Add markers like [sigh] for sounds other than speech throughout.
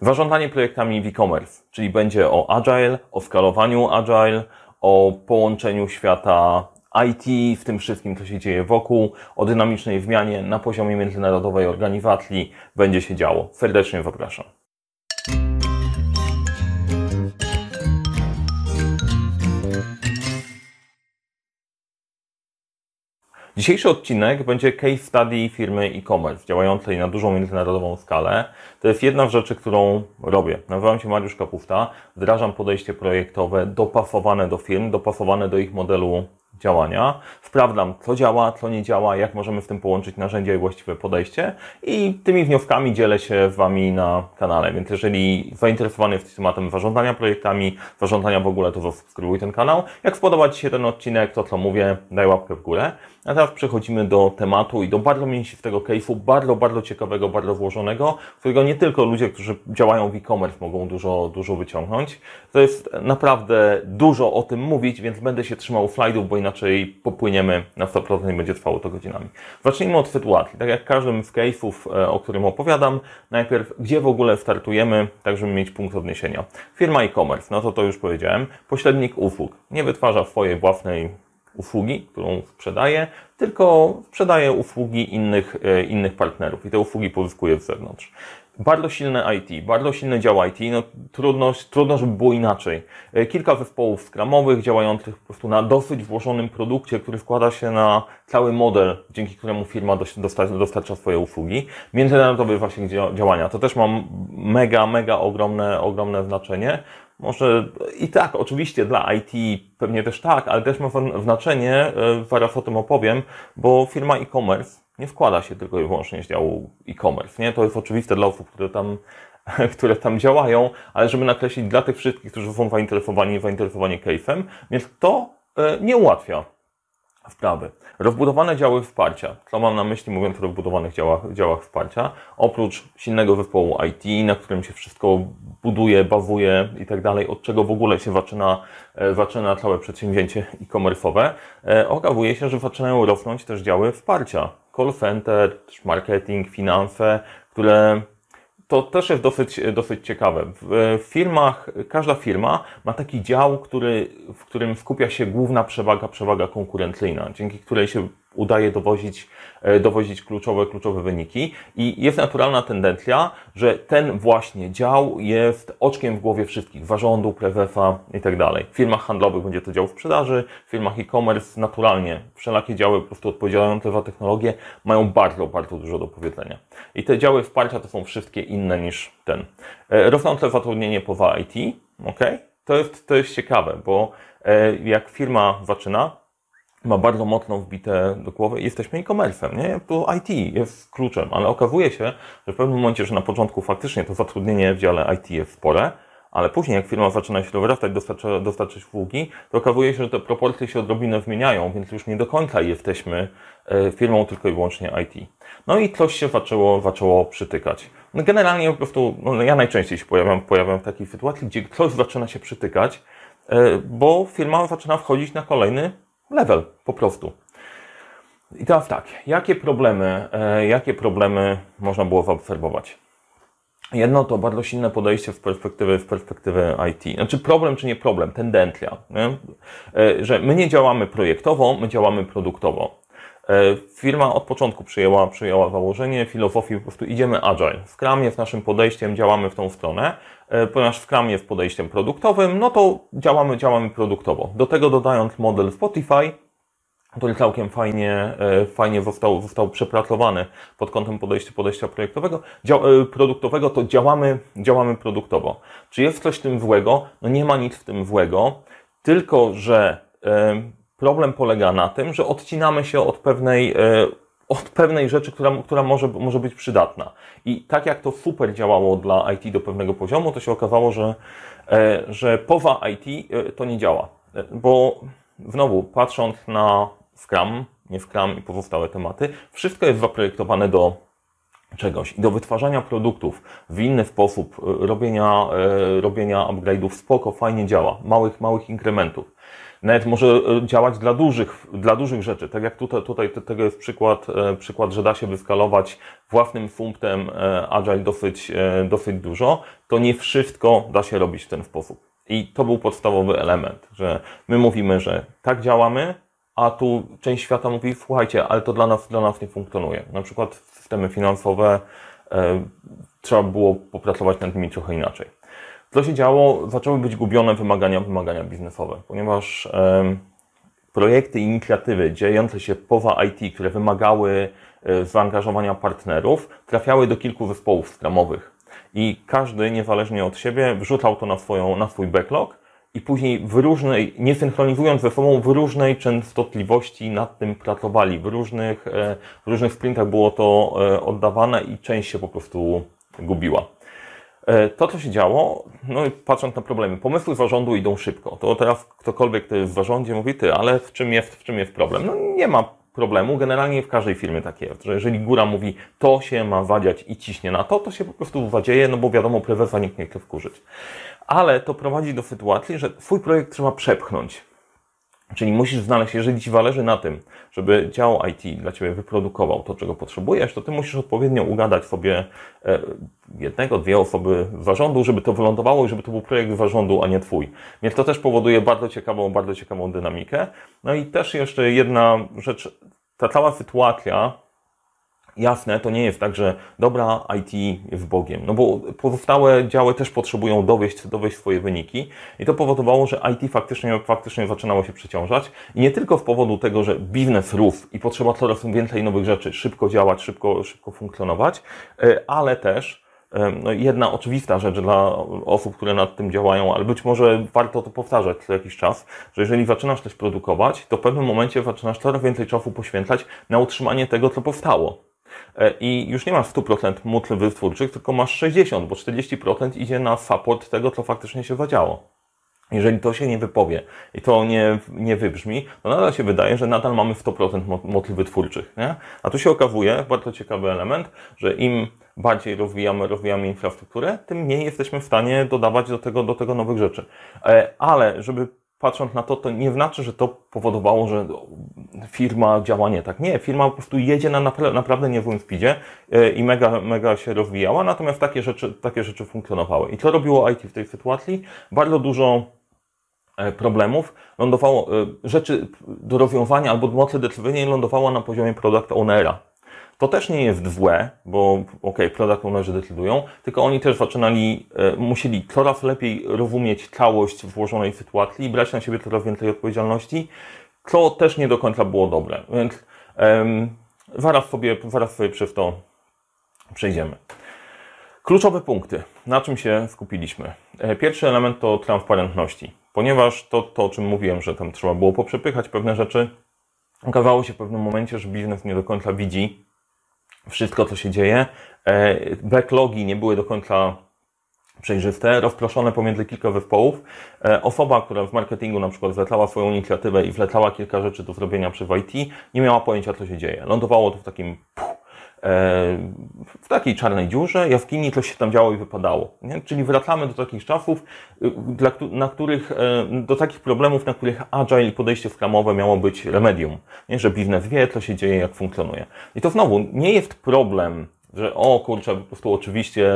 Zarządzanie projektami w e-commerce, czyli będzie o agile, o skalowaniu agile, o połączeniu świata IT, w tym wszystkim, co się dzieje wokół, o dynamicznej zmianie na poziomie międzynarodowej organizacji będzie się działo. Serdecznie zapraszam. Dzisiejszy odcinek będzie case study firmy e-commerce działającej na dużą międzynarodową skalę. To jest jedna z rzeczy, którą robię. Nazywam się Mariusz Kapufta, wdrażam podejście projektowe dopasowane do firm, dopasowane do ich modelu działania. Sprawdzam, co działa, co nie działa, jak możemy w tym połączyć narzędzia i właściwe podejście i tymi wnioskami dzielę się z Wami na kanale. Więc jeżeli zainteresowany jesteś tematem zarządzania projektami, zarządzania w ogóle, to zasubskrybuj ten kanał. Jak spodoba Ci się ten odcinek, to co mówię, daj łapkę w górę. A teraz przechodzimy do tematu i do bardzo mięsistego case'u, bardzo, bardzo ciekawego, bardzo włożonego, którego nie tylko ludzie, którzy działają w e-commerce mogą dużo, dużo wyciągnąć. To jest naprawdę dużo o tym mówić, więc będę się trzymał slajdów, bo inaczej popłyniemy na 100% i będzie trwało to godzinami. Zacznijmy od sytuacji. Tak jak każdym z case'ów, e, o którym opowiadam, najpierw gdzie w ogóle startujemy, tak żeby mieć punkt odniesienia. Firma e-commerce, no to to już powiedziałem. Pośrednik usług nie wytwarza swojej własnej usługi, którą sprzedaje, tylko sprzedaje usługi innych, e, innych partnerów i te usługi pozyskuje z zewnątrz. Bardzo silne IT, bardzo silny dział IT, no trudno, trudno, żeby było inaczej. E, kilka zespołów skramowych działających po prostu na dosyć włożonym produkcie, który składa się na cały model, dzięki któremu firma dostarcza swoje usługi. Międzynarodowe właśnie działania, to też ma mega, mega ogromne, ogromne znaczenie. Może i tak, oczywiście dla IT pewnie też tak, ale też ma znaczenie, e, zaraz o tym opowiem, bo firma e-commerce nie wkłada się tylko i wyłącznie z działu e-commerce. Nie? To jest oczywiste dla osób, które tam, [laughs] które tam działają, ale żeby nakreślić dla tych wszystkich, którzy są zainteresowani, zainteresowani case'em, więc to e, nie ułatwia wprawy. Rozbudowane działy wsparcia. Co mam na myśli mówiąc o rozbudowanych działach, działach wsparcia? Oprócz silnego zespołu IT, na którym się wszystko buduje, bazuje i tak dalej, od czego w ogóle się zaczyna, e, zaczyna całe przedsięwzięcie e-commerce'owe, e, okazuje się, że zaczynają rosnąć też działy wsparcia. Call center, marketing, finanse, które to też jest dosyć, dosyć ciekawe. W firmach, każda firma ma taki dział, który, w którym skupia się główna przewaga, przewaga konkurencyjna, dzięki której się udaje dowozić, e, dowozić kluczowe, kluczowe wyniki i jest naturalna tendencja, że ten właśnie dział jest oczkiem w głowie wszystkich, zarządu, prezesa i tak dalej. W firmach handlowych będzie to dział sprzedaży, w firmach e-commerce naturalnie wszelakie działy po prostu odpowiadające za technologię mają bardzo, bardzo dużo do powiedzenia. I te działy wsparcia to są wszystkie inne niż ten. E, rosnące zatrudnienie poza IT, ok? To jest, to jest ciekawe, bo e, jak firma zaczyna, ma bardzo mocno wbite do głowy i jesteśmy e-commerce'em, nie? To IT jest kluczem, ale okazuje się, że w pewnym momencie, że na początku faktycznie to zatrudnienie w dziale IT jest spore, ale później jak firma zaczyna się rozrastać, dostarcza, dostarczać usługi, to okazuje się, że te proporcje się odrobinę zmieniają, więc już nie do końca jesteśmy e, firmą tylko i wyłącznie IT. No i coś się zaczęło, zaczęło przytykać. No generalnie po prostu, no ja najczęściej się pojawiam, pojawiam w takiej sytuacji, gdzie coś zaczyna się przytykać, e, bo firma zaczyna wchodzić na kolejny level po prostu. I teraz tak, jakie problemy, e, jakie problemy można było zaobserwować? Jedno to bardzo silne podejście w perspektywy, w perspektywy IT. Znaczy problem czy nie problem, tendencja. Nie? E, że my nie działamy projektowo, my działamy produktowo. E, firma od początku przyjęła, przyjęła założenie filozofii, po prostu idziemy agile. Scrum jest naszym podejściem, działamy w tą stronę, e, ponieważ Scrum jest podejściem produktowym, no to działamy, działamy produktowo. Do tego dodając model Spotify, który całkiem fajnie, e, fajnie został, został przepracowany pod kątem podejścia, podejścia projektowego, produktowego, to działamy, działamy produktowo. Czy jest coś w tym złego? No nie ma nic w tym złego, tylko że Problem polega na tym, że odcinamy się od pewnej, e, od pewnej rzeczy, która, która może, może być przydatna. I tak jak to super działało dla IT do pewnego poziomu, to się okazało, że, e, że poza IT e, to nie działa. Bo znowu, patrząc na Scrum, nie Scrum i pozostałe tematy, wszystko jest zaprojektowane do czegoś i do wytwarzania produktów w inny sposób, robienia, robienia upgrade'ów spoko, fajnie działa, małych, małych inkrementów. Nawet może e, działać dla dużych, dla dużych rzeczy. Tak jak tutaj, tutaj tego jest przykład, e, przykład, że da się wyskalować własnym funktem e, Agile dosyć, dosyć dużo, to nie wszystko da się robić w ten sposób. I to był podstawowy element, że my mówimy, że tak działamy, a tu część świata mówi, słuchajcie, ale to dla nas, dla nas nie funkcjonuje. Na przykład systemy finansowe e, trzeba było popracować nad nimi trochę inaczej. Co się działo? Zaczęły być gubione wymagania, wymagania biznesowe, ponieważ e, projekty i inicjatywy dziejące się poza IT, które wymagały e, zaangażowania partnerów, trafiały do kilku zespołów skramowych. I każdy, niezależnie od siebie, wrzucał to na, swoją, na swój backlog i później w różnej, nie synchronizując ze sobą, w różnej częstotliwości nad tym pracowali. W różnych, e, w różnych sprintach było to e, oddawane i część się po prostu gubiła. E, to, co się działo, no patrząc na problemy, pomysły zarządu idą szybko. To teraz ktokolwiek, kto jest w zarządzie, mówi ty, ale w czym jest, w czym jest problem? No nie ma problemu. Generalnie w każdej firmie tak jest, że jeżeli góra mówi, to się ma wadziać i ciśnie na to, to się po prostu wadzieje, no bo wiadomo, prezesa nikt nie chce wkurzyć ale to prowadzi do sytuacji, że swój projekt trzeba przepchnąć. Czyli musisz znaleźć, jeżeli Ci zależy na tym, żeby dział IT dla Ciebie wyprodukował to, czego potrzebujesz, to Ty musisz odpowiednio ugadać sobie e, jednego, dwie osoby z zarządu, żeby to wylądowało i żeby to był projekt zarządu, a nie Twój. Więc to też powoduje bardzo ciekawą, bardzo ciekawą dynamikę. No i też jeszcze jedna rzecz, ta cała sytuacja Jasne, to nie jest tak, że dobra, IT jest Bogiem, no bo pozostałe działy też potrzebują dowieść, dowieść swoje wyniki i to powodowało, że IT faktycznie, faktycznie zaczynało się przeciążać i nie tylko z powodu tego, że biznes rósł i potrzeba coraz więcej nowych rzeczy, szybko działać, szybko, szybko funkcjonować, e, ale też e, no jedna oczywista rzecz dla osób, które nad tym działają, ale być może warto to powtarzać co jakiś czas, że jeżeli zaczynasz coś produkować, to w pewnym momencie zaczynasz coraz więcej czasu poświęcać na utrzymanie tego, co powstało. E, i już nie masz 100% mutl wytwórczych, tylko masz 60%, bo 40% idzie na support tego, co faktycznie się zadziało. Jeżeli to się nie wypowie i to nie, nie wybrzmi, to nadal się wydaje, że nadal mamy 100% motli wytwórczych. Nie? A tu się okazuje, bardzo ciekawy element, że im bardziej rozwijamy, rozwijamy infrastrukturę, tym mniej jesteśmy w stanie dodawać do tego, do tego nowych rzeczy. E, ale żeby patrząc na to, to nie znaczy, że to powodowało, że firma działa nie tak. Nie, firma po prostu jedzie na naprawdę niezłym speedzie e, i mega, mega się rozwijała, natomiast takie rzeczy, takie rzeczy funkcjonowały. I co robiło IT w tej sytuacji? Bardzo dużo e, problemów lądowało, e, rzeczy do rozwiązania albo mocy decyzyjnej lądowało na poziomie product ownera. To też nie jest złe, bo ok, product ownerzy decydują, tylko oni też zaczynali, e, musieli coraz lepiej rozumieć całość włożonej sytuacji i brać na siebie coraz więcej odpowiedzialności, co też nie do końca było dobre. Więc um, zaraz, sobie, zaraz sobie przez to przejdziemy. Kluczowe punkty. Na czym się skupiliśmy? E, pierwszy element to transparentności. Ponieważ to, to o czym mówiłem, że tam trzeba było poprzepychać pewne rzeczy, okazało się w pewnym momencie, że biznes nie do końca widzi, wszystko, co się dzieje. E, backlogi nie były do końca przejrzyste, rozproszone pomiędzy kilka zespołów. E, osoba, która w marketingu na przykład wlecała swoją inicjatywę i wlecała kilka rzeczy do zrobienia przez IT, nie miała pojęcia, co się dzieje. Lądowało to w takim w takiej czarnej dziurze, jaskini, coś się tam działo i wypadało. Nie? Czyli wracamy do takich czasów, y, dla, na których, e, do takich problemów, na których agile podejście skramowe miało być remedium. Nie? Że biznes wie, co się dzieje, jak funkcjonuje. I to znowu nie jest problem, że o kurczę, po prostu oczywiście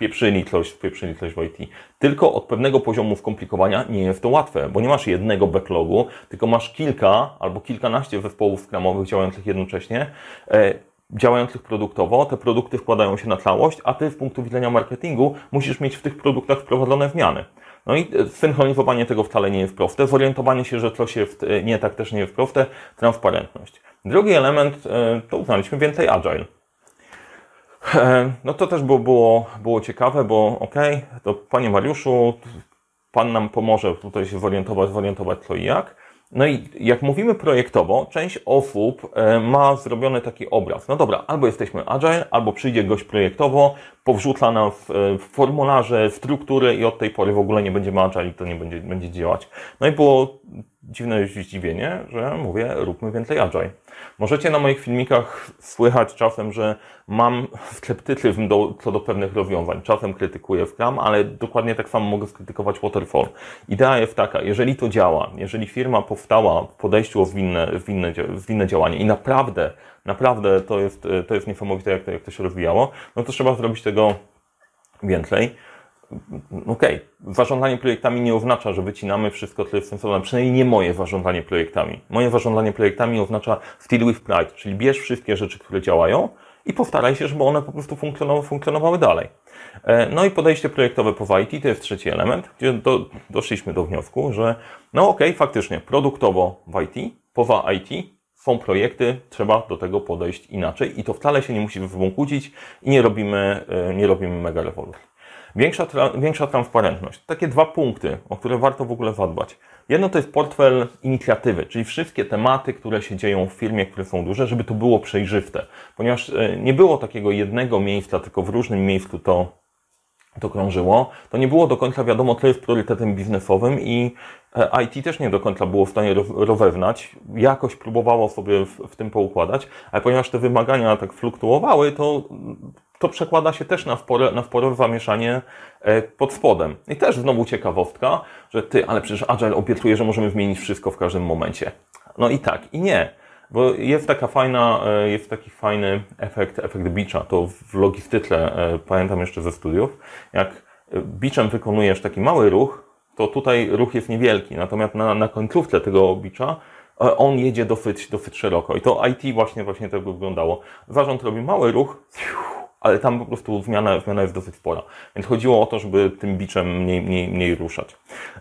wpieprzyli coś, wpieprzyli coś w IT. Tylko od pewnego poziomu skomplikowania nie jest to łatwe, bo nie masz jednego backlogu, tylko masz kilka albo kilkanaście zespołów skramowych działających jednocześnie e, działających produktowo, te produkty wkładają się na całość, a ty z punktu widzenia marketingu musisz mieć w tych produktach wprowadzone zmiany. No i e, synchronizowanie tego wcale nie jest proste, zorientowanie się, że coś jest e, nie tak też nie jest proste, transparentność. Drugi element e, to uznaliśmy więcej agile. No to też było, było, było ciekawe, bo ok, to Panie Mariuszu, Pan nam pomoże tutaj się zorientować, zorientować co i jak. No i jak mówimy projektowo, część osób e, ma zrobiony taki obraz. No dobra, albo jesteśmy agile, albo przyjdzie gość projektowo, powrzuca nam w, e, w formularze, struktury i od tej pory w ogóle nie będziemy agile i to nie będzie, będzie działać. No i było dziwne zdziwienie, że mówię, róbmy więcej agile. Możecie na moich filmikach słychać czasem, że mam sceptycyzm do, co do pewnych rozwiązań. Czasem krytykuję Scrum, ale dokładnie tak samo mogę skrytykować Waterfall. Idea jest taka, jeżeli to działa, jeżeli firma powstała w podejściu o zwinne, zwinne, zwinne działanie i naprawdę, naprawdę to jest, to jest niesamowite, jak to, jak to się rozwijało, no to trzeba zrobić tego więcej okej, okay. zarządzanie projektami nie oznacza, że wycinamy wszystko, co jest sensowne. Przynajmniej nie moje zarządzanie projektami. Moje zarządzanie projektami oznacza still with pride, czyli bierz wszystkie rzeczy, które działają i postaraj się, żeby one po prostu funkcjonowały, funkcjonowały dalej. E, no i podejście projektowe po IT to jest trzeci element, gdzie do, doszliśmy do wniosku, że no okej, okay, faktycznie, produktowo w IT, poza IT są projekty, trzeba do tego podejść inaczej i to wcale się nie musi kłócić i nie robimy, e, nie robimy mega rewolucji. Większa, większa transparentność. Takie dwa punkty, o które warto w ogóle zadbać. Jedno to jest portfel inicjatywy, czyli wszystkie tematy, które się dzieją w firmie, które są duże, żeby to było przejrzyste. Ponieważ e, nie było takiego jednego miejsca, tylko w różnym miejscu to, to krążyło, to nie było do końca wiadomo, co jest priorytetem biznesowym i e, IT też nie do końca było w stanie rozewnać. Jakoś próbowało sobie w, w tym poukładać, ale ponieważ te wymagania tak fluktuowały, to to przekłada się też na, wpore, na wporowe zamieszanie e, pod spodem. I też znowu ciekawostka, że ty, ale przecież Agile obiecuje, że możemy zmienić wszystko w każdym momencie. No i tak, i nie. Bo jest taka fajna, e, jest taki fajny efekt, efekt bicza. To w logistyce, e, pamiętam jeszcze ze studiów, jak biczem wykonujesz taki mały ruch, to tutaj ruch jest niewielki, natomiast na, na końcówce tego bicza on jedzie dosyć, dosyć szeroko. I to IT właśnie, właśnie tak wyglądało. Zarząd robi mały ruch, ale tam po prostu zmiana, zmiana jest dosyć spora. Więc chodziło o to, żeby tym biczem mniej, mniej, mniej ruszać.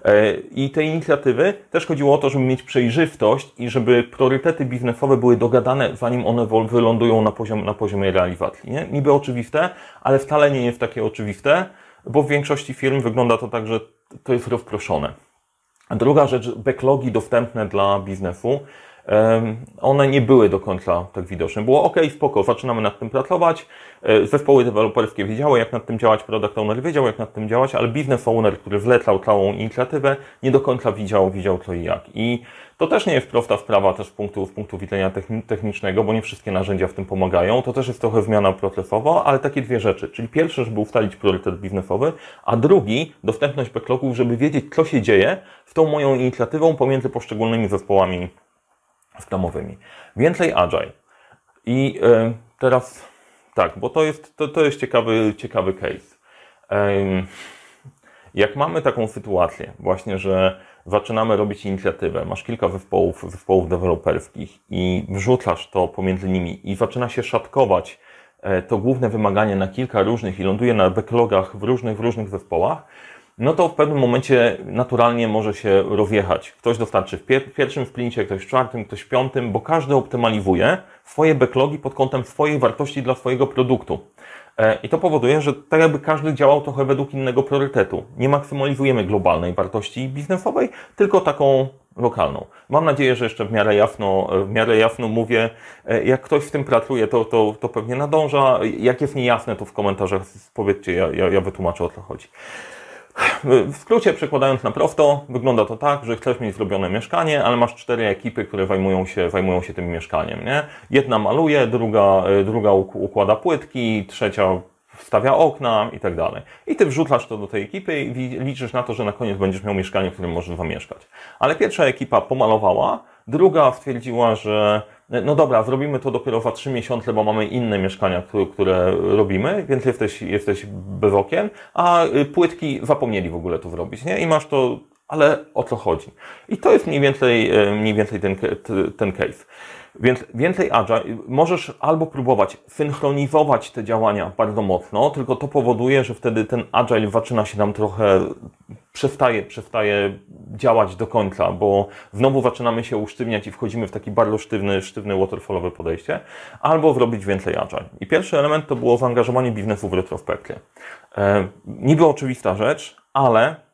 E, I te inicjatywy też chodziło o to, żeby mieć przejrzystość i żeby priorytety biznesowe były dogadane, zanim one wylądują na, poziom, na poziomie realizacji. Nie? Niby oczywiste, ale wcale nie jest takie oczywiste, bo w większości firm wygląda to tak, że to jest rozproszone. Druga rzecz, backlogi dostępne dla biznesu one nie były do końca tak widoczne. Było ok, spoko, zaczynamy nad tym pracować. E, zespoły deweloperskie wiedziały, jak nad tym działać, product owner wiedział, jak nad tym działać, ale business owner, który wlecał całą inicjatywę, nie do końca widział, widział co i jak. I to też nie jest prosta sprawa też z punktu, z punktu widzenia technicznego, bo nie wszystkie narzędzia w tym pomagają. To też jest trochę zmiana procesowa, ale takie dwie rzeczy. Czyli pierwsze, żeby ustalić priorytet biznesowy, a drugi, dostępność backlogów, żeby wiedzieć, co się dzieje z tą moją inicjatywą pomiędzy poszczególnymi zespołami scrumowymi. Więcej agile. I y, teraz tak, bo to jest, to, to jest ciekawy, ciekawy case. Y, jak mamy taką sytuację, właśnie, że zaczynamy robić inicjatywę, masz kilka zespołów, zespołów deweloperskich i wrzucasz to pomiędzy nimi i zaczyna się szatkować e, to główne wymaganie na kilka różnych i ląduje na backlogach w różnych, w różnych zespołach, no to w pewnym momencie naturalnie może się rozjechać. Ktoś dostarczy w, pier pierwszym sprincie, ktoś w czwartym, ktoś w piątym, bo każdy optymalizuje swoje backlogi pod kątem swojej wartości dla swojego produktu. E, I to powoduje, że tak jakby każdy działał trochę według innego priorytetu. Nie maksymalizujemy globalnej wartości biznesowej, tylko taką lokalną. Mam nadzieję, że jeszcze w miarę jasno, w miarę jasno mówię. E, jak ktoś w tym pracuje, to, to, to pewnie nadąża. Jak jest niejasne, to w komentarzach powiedzcie, ja, ja, ja wytłumaczę o co chodzi. W skrócie, przekładając na prosto, wygląda to tak, że chcesz mieć zrobione mieszkanie, ale masz cztery ekipy, które zajmują się, zajmują się tym mieszkaniem. Nie? Jedna maluje, druga, druga układa płytki, trzecia wstawia okna i tak dalej. I ty wrzucasz to do tej ekipy i liczysz na to, że na koniec będziesz miał mieszkanie, w którym możesz zamieszkać. Ale pierwsza ekipa pomalowała, druga stwierdziła, że no dobra, zrobimy to dopiero za trzy miesiące, bo mamy inne mieszkania, które, które robimy, więc jesteś, jesteś bez okien, a y, płytki zapomnieli w ogóle to zrobić, nie? I masz to, ale o co chodzi? I to jest mniej więcej, y, mniej więcej ten, ten case. Więc więcej agile, możesz albo próbować synchronizować te działania bardzo mocno, tylko to powoduje, że wtedy ten agile zaczyna się nam trochę, przestaje, przestaje działać do końca, bo znowu zaczynamy się usztywniać i wchodzimy w taki bardzo sztywny, sztywny waterfallowe podejście, albo zrobić więcej agile. I pierwszy element to było zaangażowanie biznesu w retrospekcję. E, niby oczywista rzecz, ale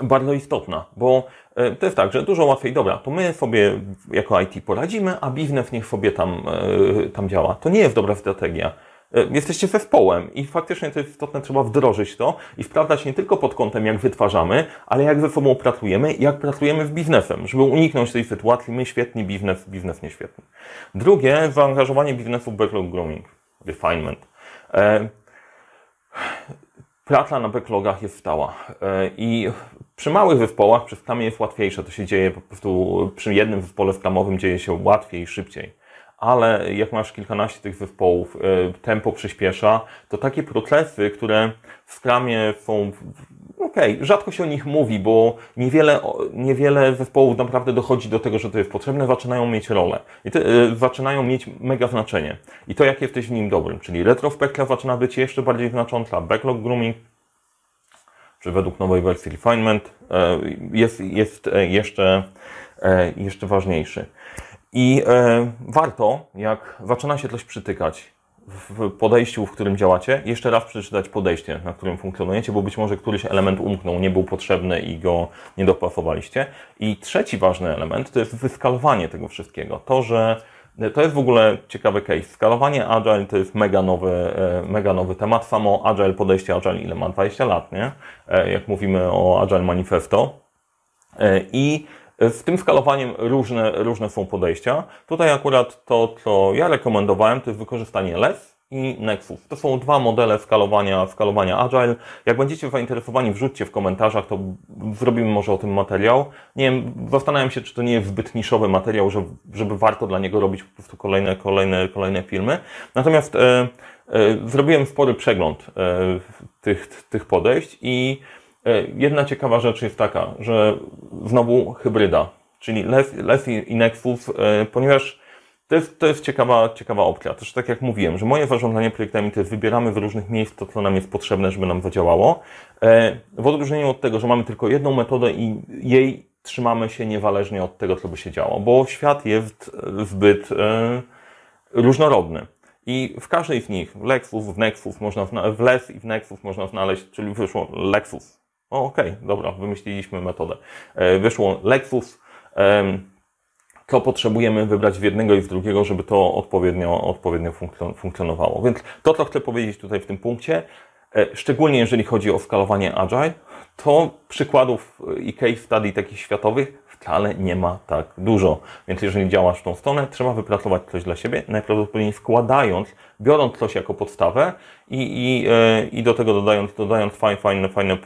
bardzo istotna, bo e, to jest tak, że dużo łatwiej, dobra, to my sobie jako IT poradzimy, a biznes niech sobie tam, e, tam działa. To nie jest dobra strategia. E, jesteście zespołem i faktycznie to jest istotne, trzeba wdrożyć to i sprawdzać nie tylko pod kątem, jak wytwarzamy, ale jak ze sobą pracujemy i jak pracujemy z biznesem, żeby uniknąć tej sytuacji, my świetni, biznes, biznes nieświetny. Drugie, zaangażowanie biznesu w backlog grooming, refinement. Praca na backlogach jest stała e, i przy małych zespołach, przy skramie jest łatwiejsze, to się dzieje po prostu przy jednym zespole skramowym dzieje się łatwiej i szybciej. Ale jak masz kilkanaście tych zespołów, e, tempo przyspiesza, to takie procesy, które w Scrumie są okej, okay, rzadko się o nich mówi, bo niewiele, niewiele zespołów naprawdę dochodzi do tego, że to jest potrzebne, zaczynają mieć rolę. I te, y, zaczynają mieć mega znaczenie. I to, jak jesteś w nim dobrym, czyli retrospekcja zaczyna być jeszcze bardziej znacząca, backlog grooming, czy według nowej wersji refinement, y, jest, jest jeszcze, y, jeszcze ważniejszy. I e, warto, jak zaczyna się coś przytykać w podejściu, w którym działacie, jeszcze raz przeczytać podejście, na którym funkcjonujecie, bo być może któryś element umknął, nie był potrzebny i go nie dopasowaliście. I trzeci ważny element to jest wyskalowanie tego wszystkiego. To, że to jest w ogóle ciekawy case. Skalowanie Agile to jest mega nowy, e, mega nowy temat. Samo Agile, podejście Agile ile ma? 20 lat, nie? E, jak mówimy o Agile Manifesto. E, I w tym skalowaniem różne, różne są podejścia. Tutaj akurat to, co ja rekomendowałem, to jest wykorzystanie LES i Nexus. To są dwa modele skalowania, skalowania Agile. Jak będziecie zainteresowani, wrzućcie w komentarzach, to zrobimy może o tym materiał. Nie wiem, zastanawiam się, czy to nie jest zbyt niszowy materiał, żeby, żeby warto dla niego robić po prostu kolejne, kolejne, kolejne filmy. Natomiast e, e, zrobiłem spory przegląd e, tych, tych podejść i jedna ciekawa rzecz jest taka, że znowu hybryda, czyli LES i Nexus, e, ponieważ to jest, to jest ciekawa, ciekawa opcja. Też tak jak mówiłem, że moje zarządzanie projektami to jest wybieramy w różnych miejsc to, co nam jest potrzebne, żeby nam zadziałało. E, w odróżnieniu od tego, że mamy tylko jedną metodę i jej trzymamy się niezależnie od tego, co by się działo, bo świat jest zbyt różnorodny. I w każdej z nich, Lexus, w Nexus można, w LES i w Nexus można znaleźć, czyli wyszło Lexus, o, okej, okay, dobra, wymyśliliśmy metodę. E, wyszło Lexus. Co potrzebujemy wybrać w jednego i w drugiego, żeby to odpowiednio, odpowiednio funkcjonowało. Więc to, co chcę powiedzieć tutaj w tym punkcie, e, szczególnie jeżeli chodzi o skalowanie Agile, to przykładów i case study takich światowych wcale nie ma tak dużo. Więc jeżeli działasz w tą stronę, trzeba wypracować coś dla siebie, najprawdopodobniej wkładając, biorąc coś jako podstawę i, i, e, i do tego dodając, dodając fajne, fajne, fajne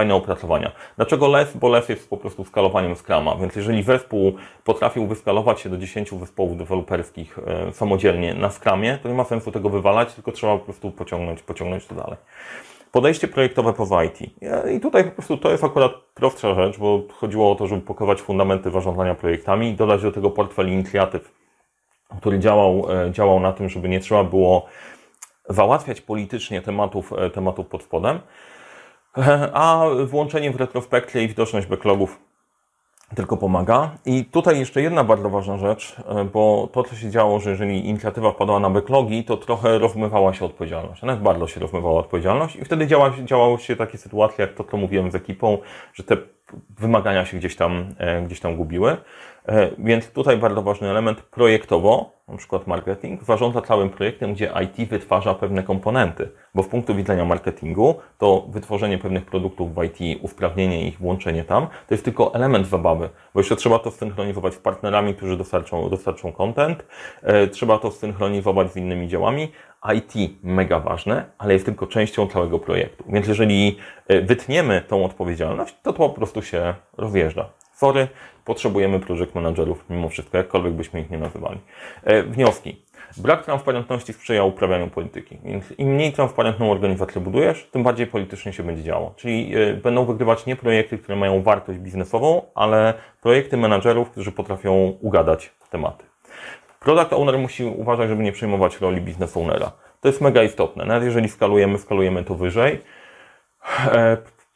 fajne opracowania. Dlaczego LES? Bo LES jest po prostu skalowaniem Scrama, więc jeżeli zespół potrafił wyskalować się do 10 zespołów deweloperskich e, samodzielnie na Scramie, to nie ma sensu tego wywalać, tylko trzeba po prostu pociągnąć, pociągnąć to dalej. Podejście projektowe po IT. I tutaj po prostu to jest akurat prostsza rzecz, bo chodziło o to, żeby pokować fundamenty zarządzania projektami, dodać do tego portfel inicjatyw, który działał, e, działał na tym, żeby nie trzeba było załatwiać politycznie tematów, e, tematów pod spodem, [laughs] a włączenie w retrospekcję i widoczność backlogów tylko pomaga. I tutaj jeszcze jedna bardzo ważna rzecz, e, bo to, co się działo, że jeżeli inicjatywa wpadła na backlogi, to trochę rozmywała się odpowiedzialność. Nawet bardzo się rozmywała odpowiedzialność i wtedy działa, się takie sytuacje, jak to, co mówiłem z ekipą, że te wymagania się gdzieś tam, e, gdzieś tam gubiły. E, więc tutaj bardzo ważny element projektowo, na przykład marketing, zarządza całym projektem, gdzie IT wytwarza pewne komponenty, bo w punktu widzenia marketingu to wytworzenie pewnych produktów w IT, usprawnienie ich, włączenie tam, to jest tylko element zabawy, bo jeszcze trzeba to synchronizować z partnerami, którzy dostarczą, dostarczą content, e, trzeba to synchronizować z innymi działami, IT mega ważne, ale jest tylko częścią całego projektu. Więc jeżeli e, wytniemy tą odpowiedzialność, to to po prostu się rozjeżdża. Sorry, potrzebujemy project managerów mimo wszystko, jakkolwiek byśmy ich nie nazywali. E, wnioski. Brak transparentności sprzyja uprawianiu polityki. Więc im mniej transparentną organizację budujesz, tym bardziej politycznie się będzie działo. Czyli e, będą wygrywać nie projekty, które mają wartość biznesową, ale projekty menadżerów, którzy potrafią ugadać tematy. Product owner musi uważać, żeby nie przejmować roli business ownera. To jest mega istotne. Nawet jeżeli skalujemy, skalujemy to wyżej.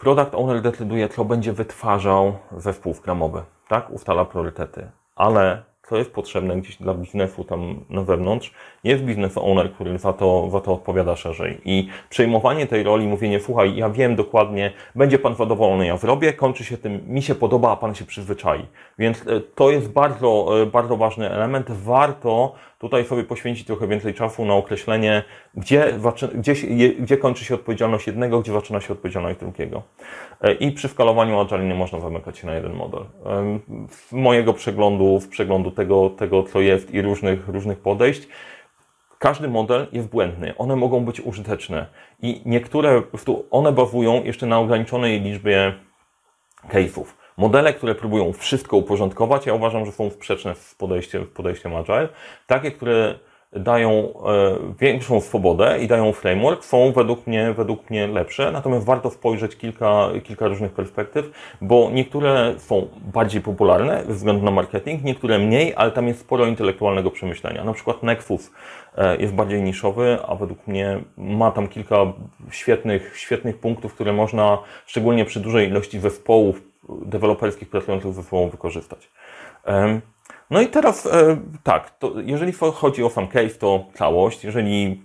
Product owner decyduje, co będzie wytwarzał zespół skramowy. Tak? Ustala priorytety. Ale co jest potrzebne gdzieś dla biznesu tam na wewnątrz, jest biznes owner, który za to, za to odpowiada szerzej. I przejmowanie tej roli, mówienie, słuchaj, ja wiem dokładnie, będzie Pan zadowolony, ja zrobię, kończy się tym, mi się podoba, a Pan się przyzwyczai. Więc e, to jest bardzo, e, bardzo ważny element. Warto tutaj sobie poświęcić trochę więcej czasu na określenie, gdzie, gdzie, gdzie kończy się odpowiedzialność jednego, gdzie zaczyna się odpowiedzialność drugiego. E, I przy skalowaniu Agile nie można zamykać się na jeden model. W mojego przeglądu, w przeglądu tego, tego co jest i różnych, różnych podejść, każdy model jest błędny. One mogą być użyteczne i niektóre, one bazują jeszcze na ograniczonej liczbie case'ów. Modele, które próbują wszystko uporządkować, ja uważam, że są sprzeczne z podejściem, podejściem Agile. Takie, które dają e, większą swobodę i dają framework, są według mnie, według mnie lepsze. Natomiast warto spojrzeć kilka, kilka różnych perspektyw, bo niektóre są bardziej popularne ze względu na marketing, niektóre mniej, ale tam jest sporo intelektualnego przemyślenia. Na przykład Nexus e, jest bardziej niszowy, a według mnie ma tam kilka świetnych, świetnych punktów, które można szczególnie przy dużej ilości zespołów deweloperskich ze sobą wykorzystać. No i teraz e, tak, jeżeli chodzi o sam case, to całość. Jeżeli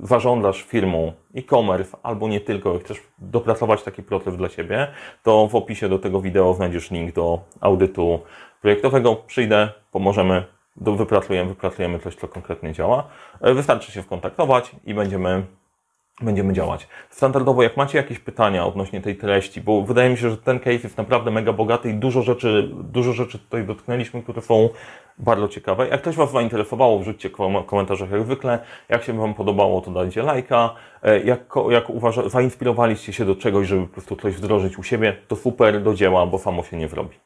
zarządzasz firmą e-commerce albo nie tylko, chcesz dopracować taki proces dla siebie, to w opisie do tego wideo znajdziesz link do audytu projektowego. Przyjdę, pomożemy, wypracujemy, wypracujemy coś, co konkretnie działa. E, wystarczy się skontaktować i będziemy będziemy działać. Standardowo, jak macie jakieś pytania odnośnie tej treści, bo wydaje mi się, że ten case jest naprawdę mega bogaty i dużo rzeczy, dużo rzeczy tutaj dotknęliśmy, które są bardzo ciekawe. Jak ktoś Was zainteresowało, wrzućcie w komentarzach jak zwykle. Jak się Wam podobało, to dajcie lajka. E, jak, jak uważa, zainspirowaliście się do czegoś, żeby po prostu coś wdrożyć u siebie, to super, do dzieła, bo samo się nie zrobi.